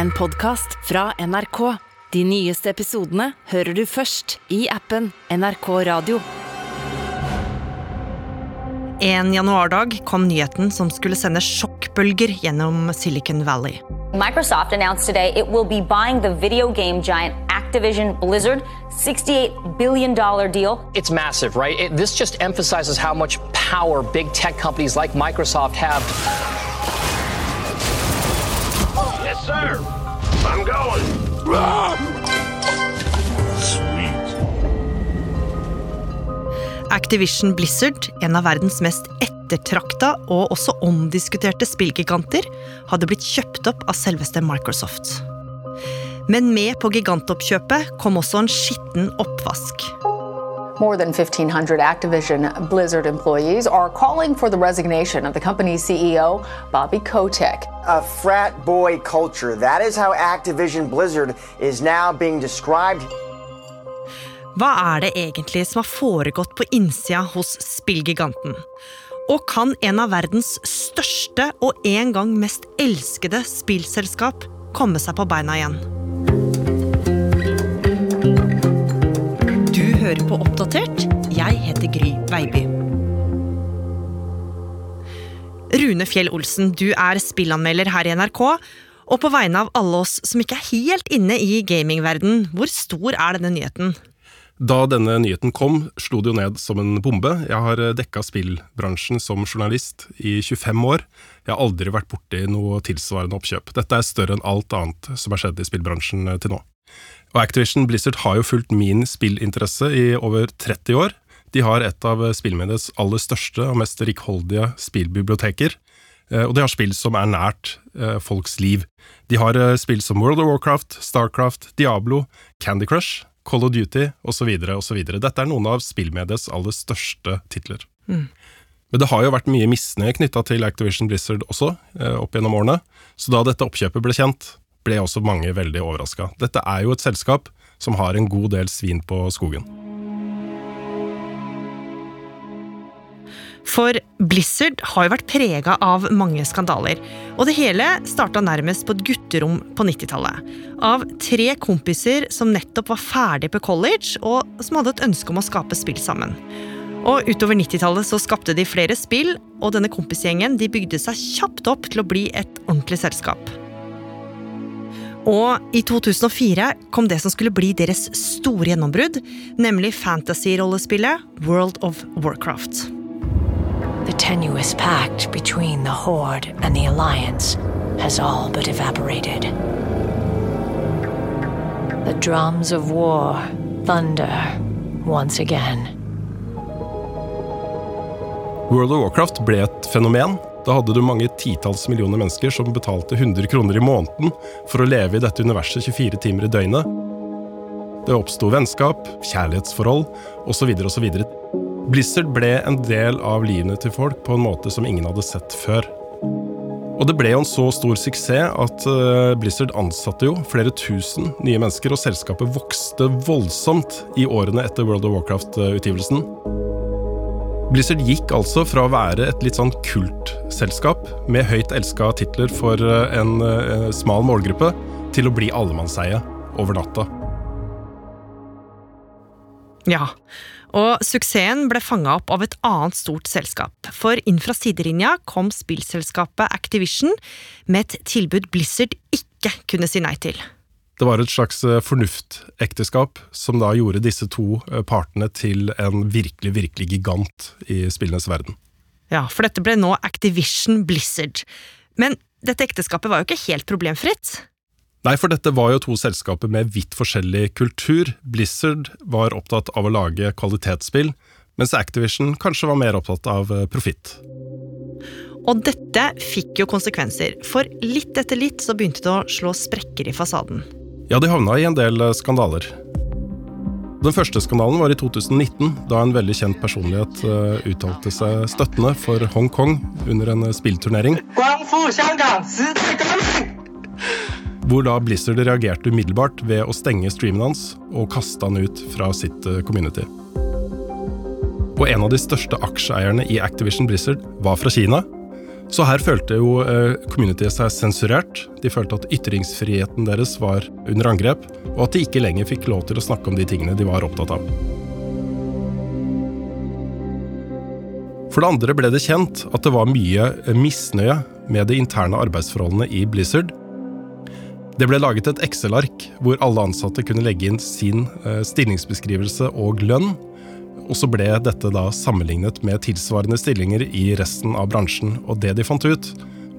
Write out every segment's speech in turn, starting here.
en podkast fra NRK. De nyeste episodene hører du først i appen NRK Radio. En januardag kom nyheten som skulle sende sjokkbølger gjennom Silicon Valley. Microsoft announced today it will be buying the video game giant Activision Blizzard, $68 billion deal. It's massive, right? It, this just emphasizes how much power big tech companies like Microsoft have. Sir. I'm going. Sweet. Activision Blizzard, en av verdens mest ettertrakta og også omdiskuterte spillgiganter, hadde blitt kjøpt opp av selveste Microsoft. Men med på gigantoppkjøpet kom også en skitten oppvask. More than 1,500 Activision Blizzard employees are calling for the resignation of the company's CEO, Bobby Kotick. A frat boy culture. That is how Activision Blizzard is now being described. Hva er det egentlig som har foregått på innsida hos spillgiganten? Og kan en av verdens største og en gang mest elskede spillselskap komme seg på beina igjen? Hører på Oppdatert. Jeg heter Gry Veiby. Rune Fjell Olsen, du er spillanmelder her i NRK. Og på vegne av alle oss som ikke er helt inne i gamingverden, hvor stor er denne nyheten? Da denne nyheten kom, slo det jo ned som en bombe. Jeg har dekka spillbransjen som journalist i 25 år. Jeg har aldri vært borti noe tilsvarende oppkjøp. Dette er større enn alt annet som har skjedd i spillbransjen til nå. Og Activision Blizzard har jo fulgt min spillinteresse i over 30 år. De har et av spillmediets aller største og mest rikholdige spillbiblioteker. Og de har spill som er nært folks liv. De har spill som World of Warcraft, Starcraft, Diablo, Candy Crush, Call of Duty osv. osv. Dette er noen av spillmediets aller største titler. Mm. Men det har jo vært mye misnøye knytta til Activision Blizzard også, opp gjennom årene. Så da dette oppkjøpet ble kjent, ble også mange veldig overraska. Dette er jo et selskap som har en god del svin på skogen. For Blizzard har jo vært prega av mange skandaler. Og det hele starta nærmest på et gutterom på 90-tallet. Av tre kompiser som nettopp var ferdig på college, og som hadde et ønske om å skape spill sammen. Og Utover 90-tallet så skapte de flere spill, og denne kompisgjengen de bygde seg kjapt opp til å bli et ordentlig selskap. Og i 2004 kom det som skulle bli deres store gjennombrudd, nemlig fantasy-rollespillet World of Warcraft. The tenuous pact between the Horde and the Alliance has all but evaporated. The drums of war thunder once again. World of Warcraft ble et fenomen. Da hadde du mange titalls millioner mennesker som betalte 100 kroner i måneden for å leve i dette universet 24 timer i døgnet. Det oppsto vennskap, kjærlighetsforhold osv. osv. Blizzard ble en del av livene til folk på en måte som ingen hadde sett før. Og det ble jo en så stor suksess at Blizzard ansatte jo flere tusen nye mennesker, og selskapet vokste voldsomt i årene etter World of Warcraft-utgivelsen. Blizzard gikk altså fra å være et litt sånn kultselskap med høyt elska titler for en smal målgruppe, til å bli allemannseie over natta. Ja, og suksessen ble fanga opp av et annet stort selskap. For inn fra sidelinja kom spillselskapet Activision med et tilbud Blizzard ikke kunne si nei til. Det var et slags fornuftekteskap som da gjorde disse to partene til en virkelig, virkelig gigant i spillenes verden. Ja, for dette ble nå Activision Blizzard. Men dette ekteskapet var jo ikke helt problemfritt. Nei, for dette var jo to selskaper med vidt forskjellig kultur. Blizzard var opptatt av å lage kvalitetsspill, mens Activision kanskje var mer opptatt av profitt. Og dette fikk jo konsekvenser, for litt etter litt så begynte det å slå sprekker i fasaden. Ja, de havna i en del skandaler. Den første skandalen var i 2019, da en veldig kjent personlighet uttalte seg støttende for Hongkong under en spillturnering. Hvor da Blizzard reagerte umiddelbart ved å stenge streamen hans og kaste han ut fra sitt community. Og en av de største aksjeeierne i Activision Blizzard var fra Kina, Så her følte jo eh, communityet seg sensurert. De følte at ytringsfriheten deres var under angrep, og at de ikke lenger fikk lov til å snakke om de tingene de var opptatt av. For det andre ble det kjent at det var mye misnøye med de interne arbeidsforholdene i Blizzard. Det ble laget et Excel-ark hvor alle ansatte kunne legge inn sin eh, stillingsbeskrivelse og lønn, og så ble dette da sammenlignet med tilsvarende stillinger i resten av bransjen, og det de fant ut,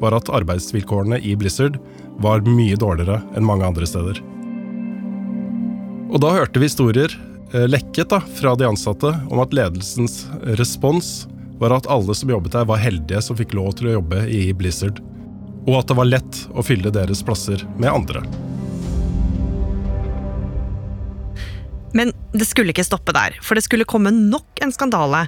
var at arbeidsvilkårene i Blizzard var mye dårligere enn mange andre steder. Og da hørte vi historier eh, lekket da, fra de ansatte om at ledelsens respons var at alle som jobbet der, var heldige som fikk lov til å jobbe i Blizzard, og at det var lett å fylle deres plasser med andre. Det skulle ikke stoppe der, for det skulle komme nok en skandale.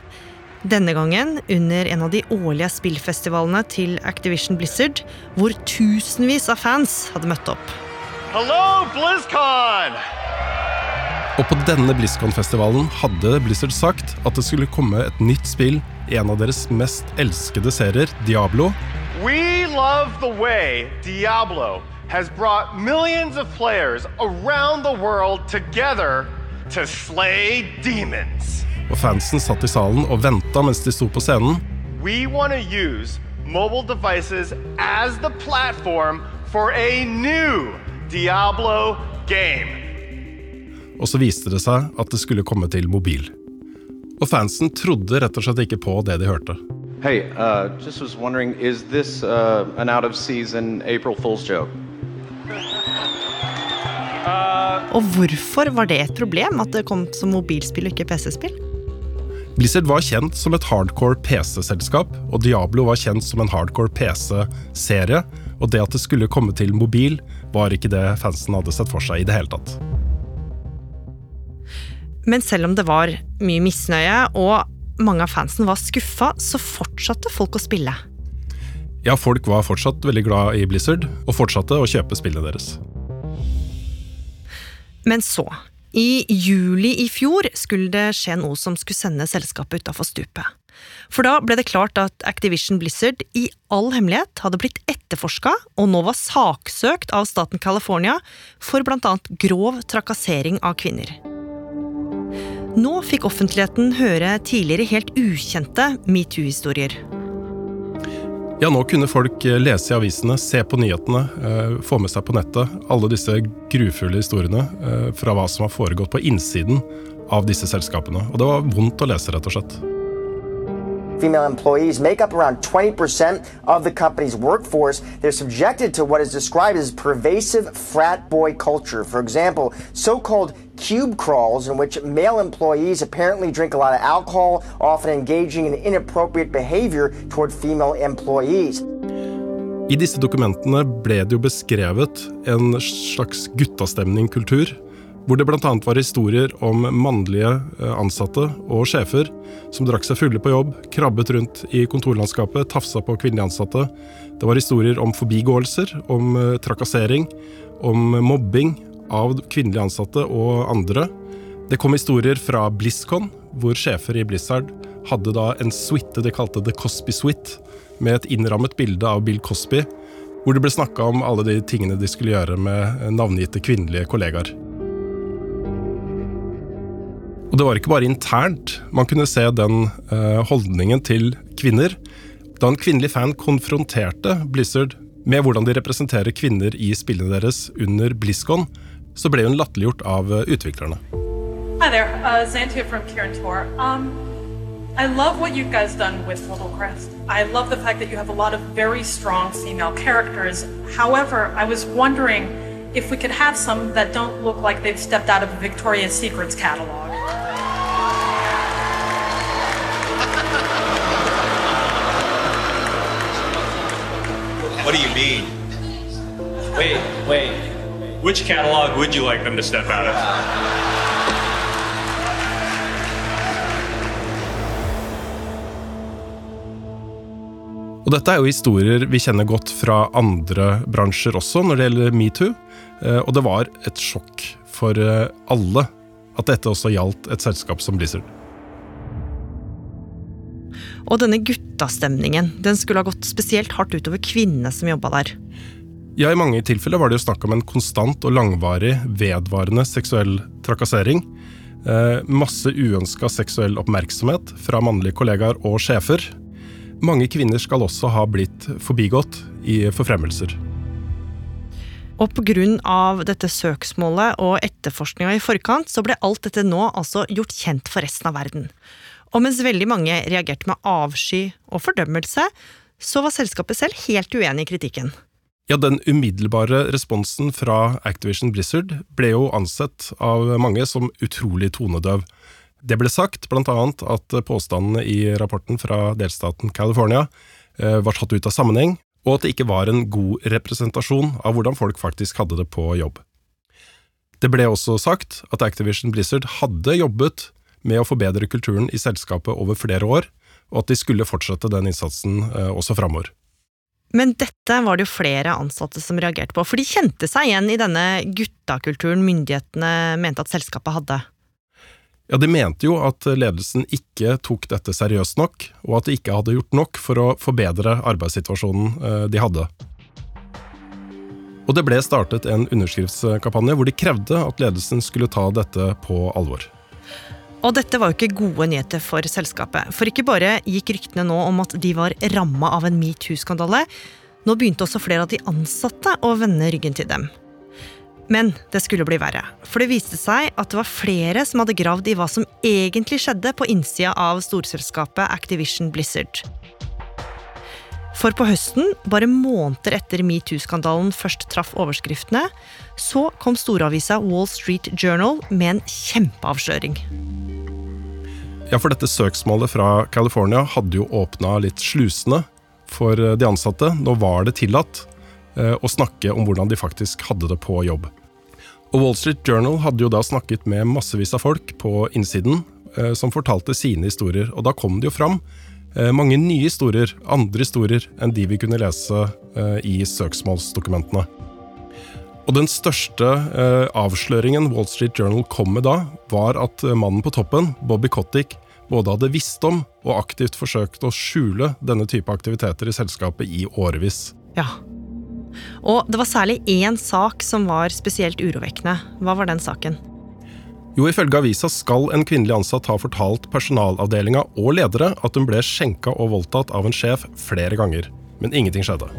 Denne gangen under en av de årlige spillfestivalene til Activision Blizzard, hvor tusenvis av fans hadde møtt opp. Hello, BlizzCon! Og på denne BlizzCon-festivalen hadde Blizzard sagt at det skulle komme et nytt spill i en av deres mest elskede serier, Diablo. We love the way Diablo has brought millions of players around the world together to slay demons. Og fansen satt i salen og venta mens de sto på scenen. We want to use mobile devices as the platform for a new Diablo game. Og så viste det seg at det skulle komme til mobil. Og fansen trodde rett og slett ikke på det de hørte. Hey, uh, just was wondering, is this uh, an out of season April Fool's joke? Og hvorfor var det et problem at det kom som mobilspill og ikke PC-spill? Blizzard var kjent som et hardcore PC-selskap, og Diablo var kjent som en hardcore PC-serie. Og det at det skulle komme til mobil, var ikke det fansen hadde sett for seg i det hele tatt. Men selv om det var mye misnøye, og mange av fansen var skuffa, så fortsatte folk å spille. Ja, folk var fortsatt veldig glad i Blizzard, og fortsatte å kjøpe spillene deres. Men så, i juli i fjor, skulle det skje noe som skulle sende selskapet utafor stupet. For da ble det klart at Activision Blizzard i all hemmelighet hadde blitt etterforska og nå var saksøkt av staten California for blant annet grov trakassering av kvinner. Nå fikk offentligheten høre tidligere helt ukjente metoo-historier. Ja, nå kunne folk eh, lese i avisene, se på nyhetene, eh, få med seg på nettet alle disse grufulle historiene eh, fra hva som har foregått på innsiden av disse selskapene. Og det var vondt å lese, rett og slett. Female employees make up around 20% of the company's workforce. They're subjected to what is described as pervasive frat boy culture. For example, so called cube crawls, in which male employees apparently drink a lot of alcohol, often engaging in inappropriate behavior toward female employees. I disse dokumentene ble det jo beskrevet en slags guttastemning-kultur hvor det bl.a. var historier om mannlige eh, ansatte og sjefer som drakk seg fulle på jobb, krabbet rundt i kontorlandskapet, tafsa på kvinnelige ansatte. Det var historier om forbigåelser, om eh, trakassering, om mobbing av kvinnelige ansatte og andre. Det kom historier fra BlizzCon, hvor sjefer i Blizzard hadde da en suite de kalte The Cosby Suite, med et innrammet bilde av Bill Cosby, hvor det ble snakka om alle de tingene de skulle gjøre med navngitte kvinnelige kollegaer. Og det var ikke bare internt man kunne se den uh, holdningen til kvinner. Da en kvinnelig fan konfronterte Blizzard med hvordan de representerer kvinner i spillene deres under BlizzCon, så ble hun latterliggjort av uh, utviklerne. Hi there, uh, from Kieran Tour. Um, I love what you guys done with Little Crest. I love the fact that you have a lot of very strong female characters. However, I was wondering if we could have some that don't look like they've stepped out of a Victoria's Secrets catalog. What do you mean? Wait, wait. Which catalog would you like them to step out of? Og dette er jo historier vi kjenner godt fra andre bransjer også, når det gjelder metoo. Eh, Og det var et sjokk for eh, alle at dette også gjaldt et selskap som Blizzard. Og denne guttastemningen den skulle ha gått spesielt hardt utover kvinnene som jobba der. Ja, I mange tilfeller var det jo snakk om en konstant og langvarig, vedvarende seksuell trakassering. Eh, masse uønska seksuell oppmerksomhet fra mannlige kollegaer og sjefer. Mange kvinner skal også ha blitt forbigått i forfremmelser. Og pga. dette søksmålet og etterforskninga i forkant, så ble alt dette nå altså gjort kjent for resten av verden. Og mens veldig mange reagerte med avsky og fordømmelse, så var selskapet selv helt uenig i kritikken. Ja, Den umiddelbare responsen fra Activision Blizzard ble jo ansett av mange som utrolig tonedøv. Det ble sagt bl.a. at påstandene i rapporten fra delstaten California eh, var tatt ut av sammenheng, og at det ikke var en god representasjon av hvordan folk faktisk hadde det på jobb. Det ble også sagt at Activision Blizzard hadde jobbet med å forbedre kulturen i selskapet over flere år, og at de skulle fortsette den innsatsen eh, også framover. Men dette var det jo flere ansatte som reagerte på, for de kjente seg igjen i denne guttakulturen myndighetene mente at selskapet hadde. Ja, De mente jo at ledelsen ikke tok dette seriøst nok, og at de ikke hadde gjort nok for å forbedre arbeidssituasjonen eh, de hadde. Og det ble startet en underskriftskampanje hvor de krevde at ledelsen skulle ta dette på alvor. Og dette var jo ikke gode nyheter for selskapet. For ikke bare gikk ryktene nå om at de var ramma av en metoo-skandale, nå begynte også flere av de ansatte å vende ryggen til dem. Men det skulle bli verre, for det viste seg at det var flere som hadde gravd i hva som egentlig skjedde på innsida av storselskapet Activision Blizzard. For på høsten, bare måneder etter metoo-skandalen først traff overskriftene, så kom storavisa Wall Street Journal med en kjempeavsløring. Ja, for dette søksmålet fra California hadde jo åpna litt slusene for eh, de ansatte. Nå var det tillatt eh, å snakke om hvordan de faktisk hadde det på jobb. Og Wall Street Journal hadde jo da snakket med massevis av folk på innsiden eh, som fortalte sine historier, og da kom det jo fram mange nye historier, andre historier, enn de vi kunne lese i søksmålsdokumentene. Og Den største eh, avsløringen Wall Street Journal kom med da, var at mannen på toppen, Bobby Kotick, både hadde visst om og aktivt forsøkt å skjule denne type aktiviteter i selskapet i årevis. Ja. Og det var særlig én sak som var spesielt urovekkende. Hva var den saken? Jo, Ifølge avisa skal en kvinnelig ansatt ha fortalt personalavdelinga og ledere at hun ble skjenka og voldtatt av en sjef flere ganger, men ingenting skjedde.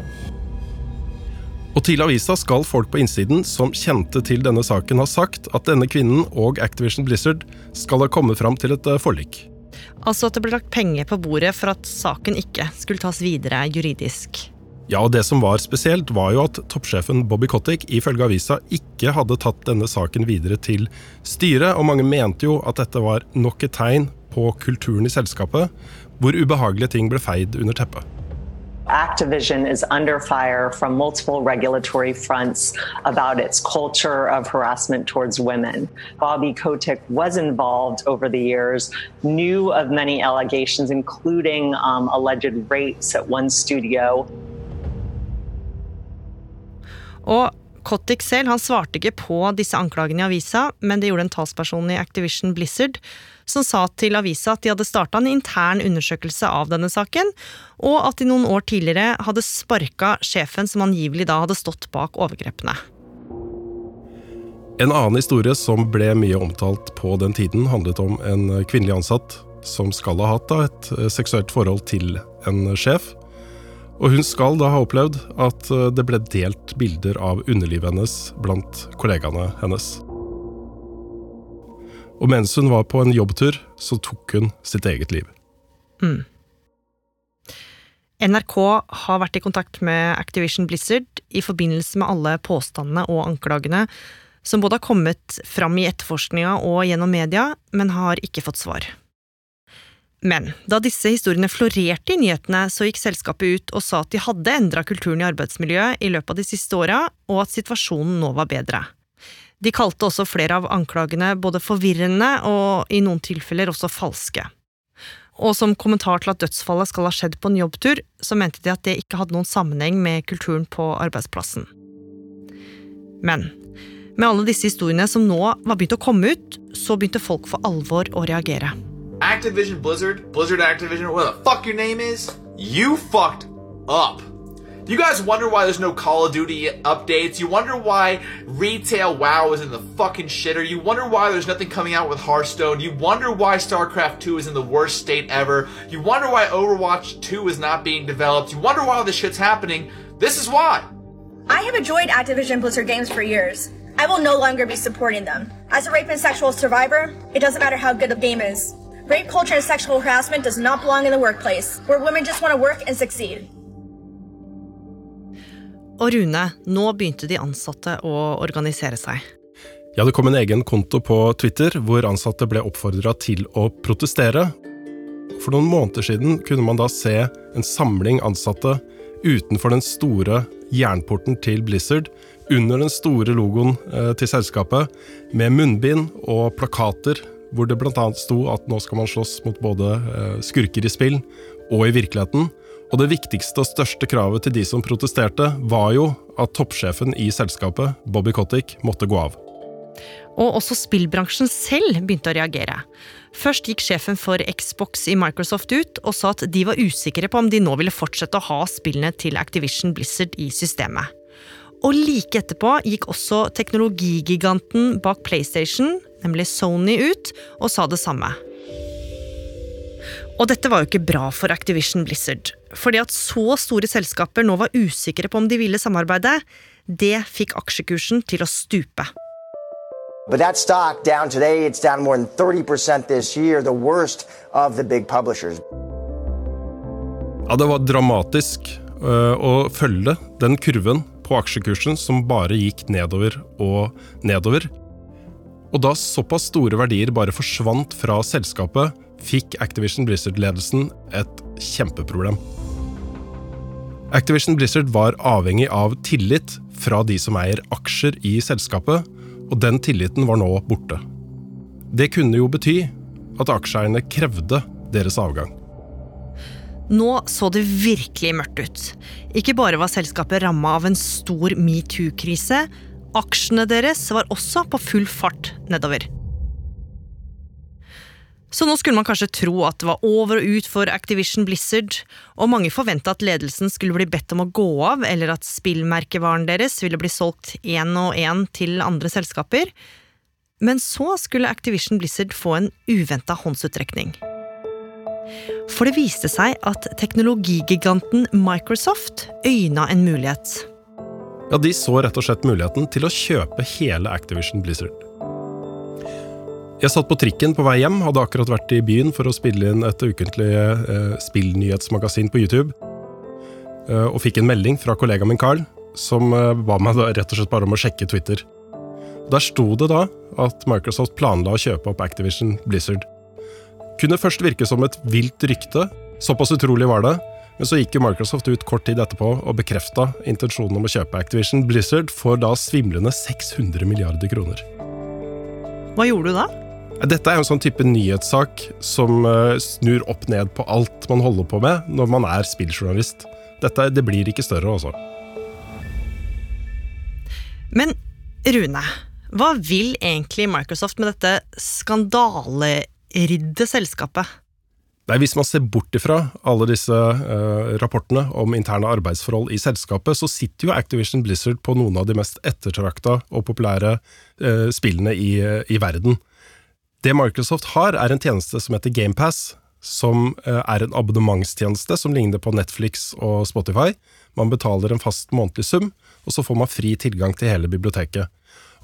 Og til avisa skal folk på innsiden som kjente til denne saken, ha sagt at denne kvinnen og Activision Blizzard skal ha kommet fram til et eh, forlik. Altså at det ble lagt penger på bordet for at saken ikke skulle tas videre juridisk. Ja, og Det som var spesielt, var jo at toppsjefen Bobby Kotick ifølge avisa ikke hadde tatt denne saken videre til styret, og mange mente jo at dette var nok et tegn på kulturen i selskapet, hvor ubehagelige ting ble feid under teppet. Activision is under fire from multiple regulatory fronts about its culture of harassment towards women. Bobby Kotick was involved over the years, knew of many allegations, including um, alleged rapes at one studio. Og Kotick selv han svarte ikke på disse anklagene i avisa, men det gjorde en talsperson i Activision Blizzard, som sa til avisa at de hadde starta en intern undersøkelse av denne saken, og at de noen år tidligere hadde sparka sjefen som angivelig da hadde stått bak overgrepene. En annen historie som ble mye omtalt på den tiden, handlet om en kvinnelig ansatt som skal ha hatt et seksuelt forhold til en sjef. Og hun skal da ha opplevd at eh, det ble delt bilder av underlivet hennes blant kollegaene hennes. Og mens hun var på en jobbtur, så tok hun sitt eget liv. Mm. NRK har vært i kontakt med Activision Blizzard i forbindelse med alle påstandene og anklagene som både har kommet fram i etterforskninga og gjennom media, men har ikke fått svar. Men da disse historiene florerte i nyhetene, så gikk selskapet ut og sa at de hadde endra kulturen i arbeidsmiljøet i løpet av de siste åra, og at situasjonen nå var bedre. De kalte også flere av anklagene både forvirrende og i noen tilfeller også falske. Og som kommentar til at dødsfallet skal ha skjedd på en jobbtur, så mente de at det ikke hadde noen sammenheng med kulturen på arbeidsplassen. Men med alle disse historiene som nå var begynt å komme ut, så begynte folk for alvor å reagere. Activision Blizzard, Blizzard Activision, whatever the fuck your name is, you fucked up. You guys wonder why there's no Call of Duty updates? You wonder why retail WoW is in the fucking shitter? You wonder why there's nothing coming out with Hearthstone? You wonder why StarCraft 2 is in the worst state ever? You wonder why Overwatch 2 is not being developed? You wonder why all this shit's happening? This is why. I have enjoyed Activision Blizzard games for years. I will no longer be supporting them. As a rape and sexual survivor, it doesn't matter how good the game is. Rape culture and sexual harassment does not belong in the workplace, where women just want to work and succeed. Og Rune, nå begynte de ansatte å organisere seg. Ja, det kom en egen konto på Twitter hvor ansatte ble oppfordra til å protestere. For noen måneder siden kunne man da se en samling ansatte utenfor den store jernporten til Blizzard, under den store logoen eh, til selskapet, med munnbind og plakater hvor det bl.a. sto at nå skal man slåss mot både eh, skurker i spill og i virkeligheten. Og det viktigste og største kravet til de som protesterte, var jo at toppsjefen i selskapet, Bobby Kotick, måtte gå av. Og også spillbransjen selv begynte å reagere. Først gikk sjefen for Xbox i Microsoft ut og sa at de var usikre på om de nå ville fortsette å ha spillene til Activision Blizzard i systemet. Og like etterpå gikk også teknologigiganten bak PlayStation, nemlig Sony, ut og sa det samme. Og dette var jo ikke bra for Activision Blizzard. Fordi at så store selskaper nå var usikre på om de ville samarbeide, det fikk aksjekursen til å stupe. But that stock down today, it's down more than 30% this year, the worst of the big publishers. Ja, det var dramatisk uh, å følge den kurven på aksjekursen som bare gikk nedover og nedover. Og da såpass store verdier bare forsvant fra selskapet, fikk Activision Blizzard-ledelsen et kjempeproblem. Activision Blizzard var avhengig av tillit fra de som eier aksjer i selskapet, og den tilliten var nå borte. Det kunne jo bety at aksjeeierne krevde deres avgang. Nå så det virkelig mørkt ut. Ikke bare var selskapet ramma av en stor metoo-krise, aksjene deres var også på full fart nedover. Så nå skulle man kanskje tro at det var over og ut for Activision Blizzard, og mange forventa at ledelsen skulle bli bedt om å gå av, eller at spillmerkevaren deres ville bli solgt én og én til andre selskaper. Men så skulle Activision Blizzard få en uventa håndsutrekning. For det viste seg at teknologigiganten Microsoft øyna en mulighet. Ja, De så rett og slett muligheten til å kjøpe hele Activision Blizzard. Jeg satt på trikken på vei hjem, hadde akkurat vært i byen for å spille inn et ukentlig eh, spillnyhetsmagasin på YouTube. Eh, og fikk en melding fra kollegaen min Carl, som eh, ba meg da, rett og slett bare om å sjekke Twitter. Der sto det da at Microsoft planla å kjøpe opp Activision Blizzard. Kunne først virke som et vilt rykte, såpass utrolig var det. Men så gikk jo Microsoft ut kort tid etterpå og bekrefta intensjonen om å kjøpe Activision Blizzard for da svimlende 600 milliarder kroner. Hva gjorde du da? Dette er en sånn type nyhetssak som uh, snur opp ned på alt man holder på med når man er spilljournalist. Dette det blir ikke større, altså. Men Rune, hva vil egentlig Microsoft med dette skandaleridde selskapet? Nei, Hvis man ser bort ifra alle disse uh, rapportene om interne arbeidsforhold i selskapet, så sitter jo Activision Blizzard på noen av de mest ettertrakta og populære uh, spillene i, i verden. Det Microsoft har, er en tjeneste som heter GamePass, som uh, er en abonnementstjeneste som ligner på Netflix og Spotify. Man betaler en fast månedlig sum, og så får man fri tilgang til hele biblioteket.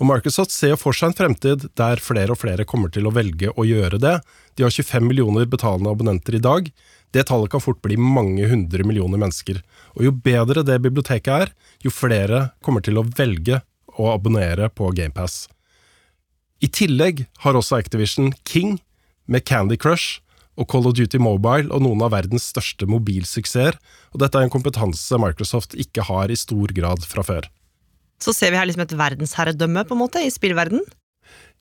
Og Microsoft ser for seg en fremtid der flere og flere kommer til å velge å gjøre det. De har 25 millioner betalende abonnenter i dag. Det tallet kan fort bli mange hundre millioner mennesker. Og jo bedre det biblioteket er, jo flere kommer til å velge å abonnere på GamePass. I tillegg har også Activision King, med Candy Crush og Call of Duty Mobile og noen av verdens største mobilsuksesser, og dette er en kompetanse Microsoft ikke har i stor grad fra før. Så ser vi her liksom et verdensherredømme på en måte i spillverden?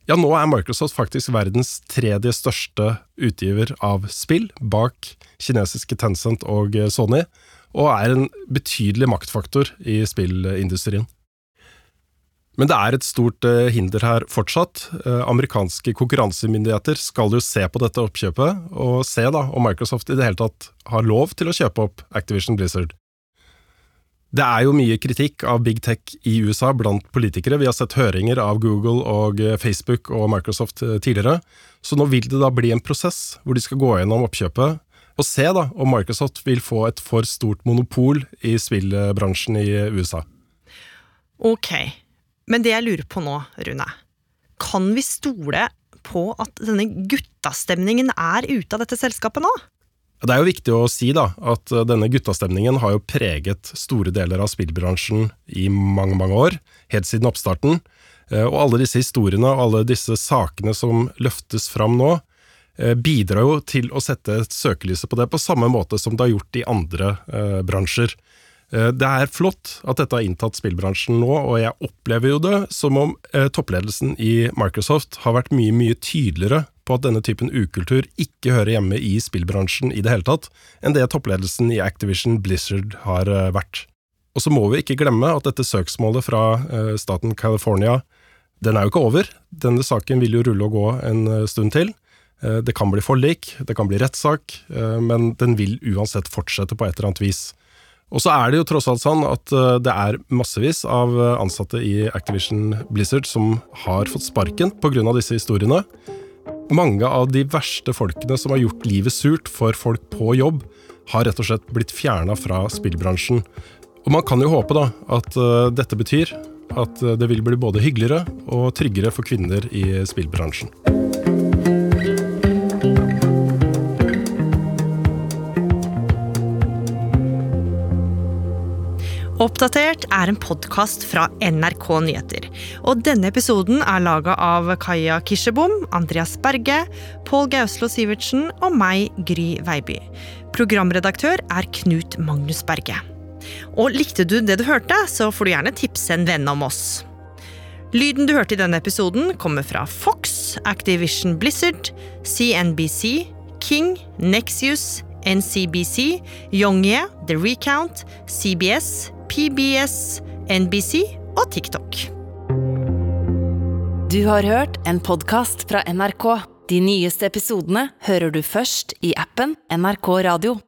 Ja, nå er Microsoft faktisk verdens tredje største utgiver av spill, bak kinesiske Tencent og Sony, og er en betydelig maktfaktor i spillindustrien. Men det er et stort eh, hinder her fortsatt. Eh, amerikanske konkurransemyndigheter skal jo se på dette oppkjøpet, og se da om Microsoft i det hele tatt har lov til å kjøpe opp Activision Blizzard. Det er jo mye kritikk av big tech i USA blant politikere. Vi har sett høringer av Google og eh, Facebook og Microsoft tidligere. Så nå vil det da bli en prosess hvor de skal gå gjennom oppkjøpet og se da om Microsoft vil få et for stort monopol i spillbransjen i USA. Ok, men det jeg lurer på nå, Rune, kan vi stole på at denne guttastemningen er ute av dette selskapet nå? Det er jo viktig å si da, at denne guttastemningen har jo preget store deler av spillbransjen i mange, mange år, helt siden oppstarten. Eh, og alle disse historiene og alle disse sakene som løftes fram nå, eh, bidrar jo til å sette søkelyset på det, på samme måte som det har gjort i andre eh, bransjer. Eh, det er flott at dette har inntatt spillbransjen nå, og jeg opplever jo det som om eh, toppledelsen i Microsoft har vært mye, mye tydeligere at denne typen ukultur ikke hører hjemme i spillbransjen i det hele tatt, enn det toppledelsen i Activision Blizzard har eh, vært. Og så må vi ikke glemme at dette søksmålet fra staten California, den er jo ikke over. Denne saken vil jo rulle og gå en stund til. Det kan bli forlik, det kan bli rettssak, men den vil uansett fortsette på et eller annet vis. Og så er det jo tross alt sånn at eh, det er massevis av eh, ansatte i Activision Blizzard som har fått sparken pga. disse historiene. Mange av de verste folkene som har gjort livet surt for folk på jobb, har rett og slett blitt fjerna fra spillbransjen. Og man kan jo håpe da at uh, dette betyr at det vil bli både hyggeligere og tryggere for kvinner i spillbransjen. Oppdatert er en podkast fra NRK Nyheter. Og denne episoden er laga av Kaja Kirsebom, Andreas Berge, Pål Gauslo Sivertsen og meg, Gry Veiby. Programredaktør er Knut Magnus Berge. Og likte du det du hørte, så får du gjerne tipse en venn om oss. Lyden du hørte i denne episoden, kommer fra Fox, Activision Blizzard, CNBC, King, Nexius, NCBC, Yongye, The Recount, CBS, PBS, NBC og TikTok. Du har hørt en podkast fra NRK. De nyeste episodene hører du først i appen NRK Radio.